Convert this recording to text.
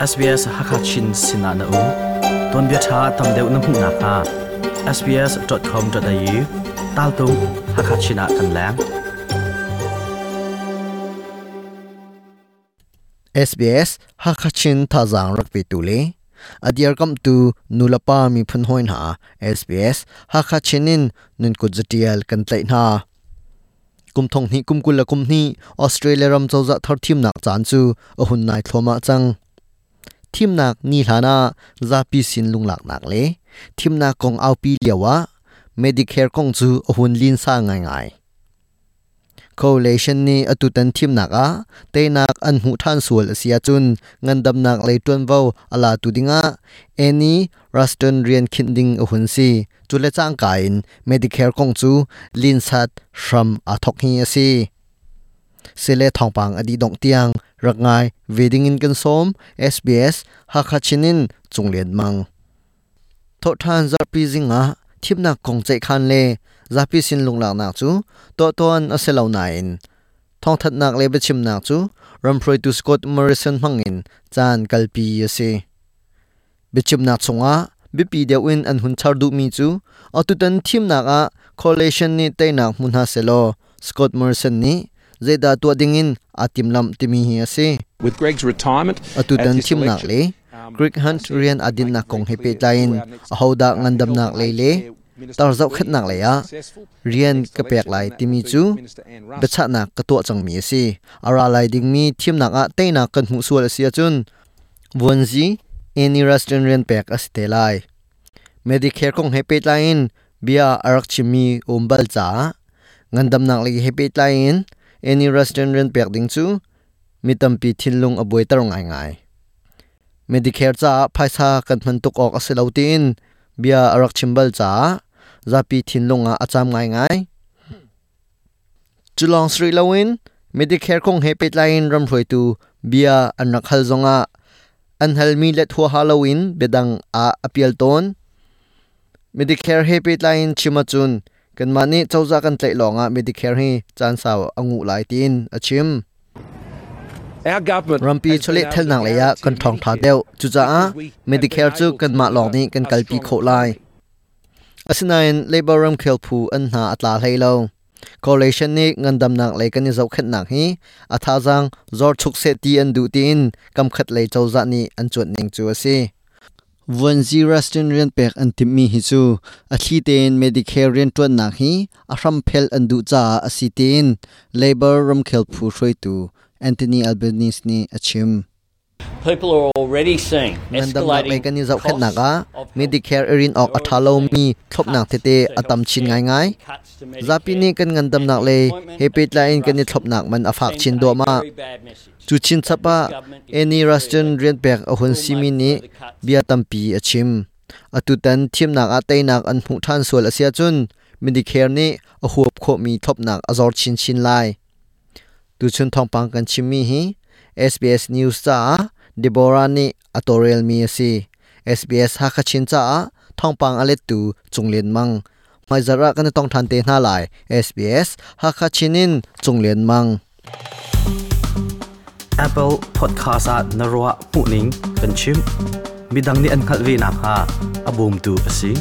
SBS Hakachin Sinana U Ton bia tha tam deu na mu na ka sbs.com.au tal tu Hakachina kan lang SBS Hakachin tha jang rak pi tu le adiar kam tu nulapa mi phun hoin ha SBS Hakachinin nun ku jatial kan tlai na กุมทงนี้กุมกุลละกุมนี้ออสเตรเลียรำเจ้าจะทอดทิมหนักจานจูอหุนนายทวมาจัง kum thim nak chan chu a hun sin lung lak nak le. Thim na kong au pi liawa medicare kong chu hun lin sa ngai ngai. Coalition ni atutan thim nak a, te nak an hu than sul sia chun ngandam nak le ton vo ala tu dinga. Any ruston rian khinding hun si chule chang kain medicare kong chu lin sat shram a thok hi asi sele thongpang adi dong tiang rangai wedding in kan som sbs ha khachinin chunglen mang tho than zar pi zinga thipna kong chai khan le zapi sin lung lak nak chu to ton aselo nain thong that nak le bechim nak chu ramproi tu scott morrison mangin chan kalpi ase bechim nak chunga bipi de win an hun char du mi chu atutan thim nak a coalition ni te nak mun ha selo scott morrison ni zeda to dingin atim lam timi hi ase with Greg's retirement atutan thim nak le. Greek Hunt Rian Adin na kong hepe tain a hoda ngandam nak le le. Tar zau khat nak le ya. Rian ka pek lai timi chu. Becha na ka to chang mi si. Ara lai ding mi thim nak a te na kan mu sual sia chun. Wonji any restaurant rian pek asite lai. Medicare kong hepe tain bia arak chimi umbal cha ngandam nak le hepe tain any restaurant rian pek ding chu? Mitampi thilung aboi tarong ai ngai. Medicare cha phaisa kan man tuk ok asilautin bia arak chimbal cha. Zapi thinlunga acham ngai ngai. Chulong sri lawin medicare kong he petlain ram roi tu. Bia anak hal zonga. An hal mi let ho halloween bedang a appeal ton. Medicare he line chimachun kan mani chawza kan tlai longa medicare hi chan saw angu lai tin achim rampi chole thel nang leya kan thong tha deu. Chu cha a medicare chu kan ma long ni kan kalpi kho lai. Asinain labor ram khel phu an na atla hleilo coalition ni ngandam nak le kan zau khat nak hi. Atha jang zor chuk se ti an du tin kam khat le chawza ni an chot ning chu ase Vanzi Rustin rian pek an timmi hi chu. A thli ten medicare rian tuan nak hi, a ram phel an du cha asitin labor ram khel phu hroi tu. Anthony Albanese ni achim le escalating kan zau khat nak a costs of medicare erin ok athalo mi thlop nak te te atam chin ngai ngai cuts to zapi ni Medicare. kan ngandam nak le hepe tlain kan ni thlop nak man afak chin do ma Very bad message. chu chin chapa any restaurant rian pek a hun simi ni bia tampi achim atutan thim nak atei nak an phu than sual asia chun medicare ni a huap kho mi thop nak azor chin chin lai tu chun thong pang kan chimmi hi SBS News cha Deborah ni atorial mi asi SBS ha kha chin cha thong pang ale tu chunglen mang mai zara kan tong than te na lai SBS ha kha chinin chunglen mang Apple Podcast at na ro pu ning kan chim midang ni an khalvi na kha abum tu asi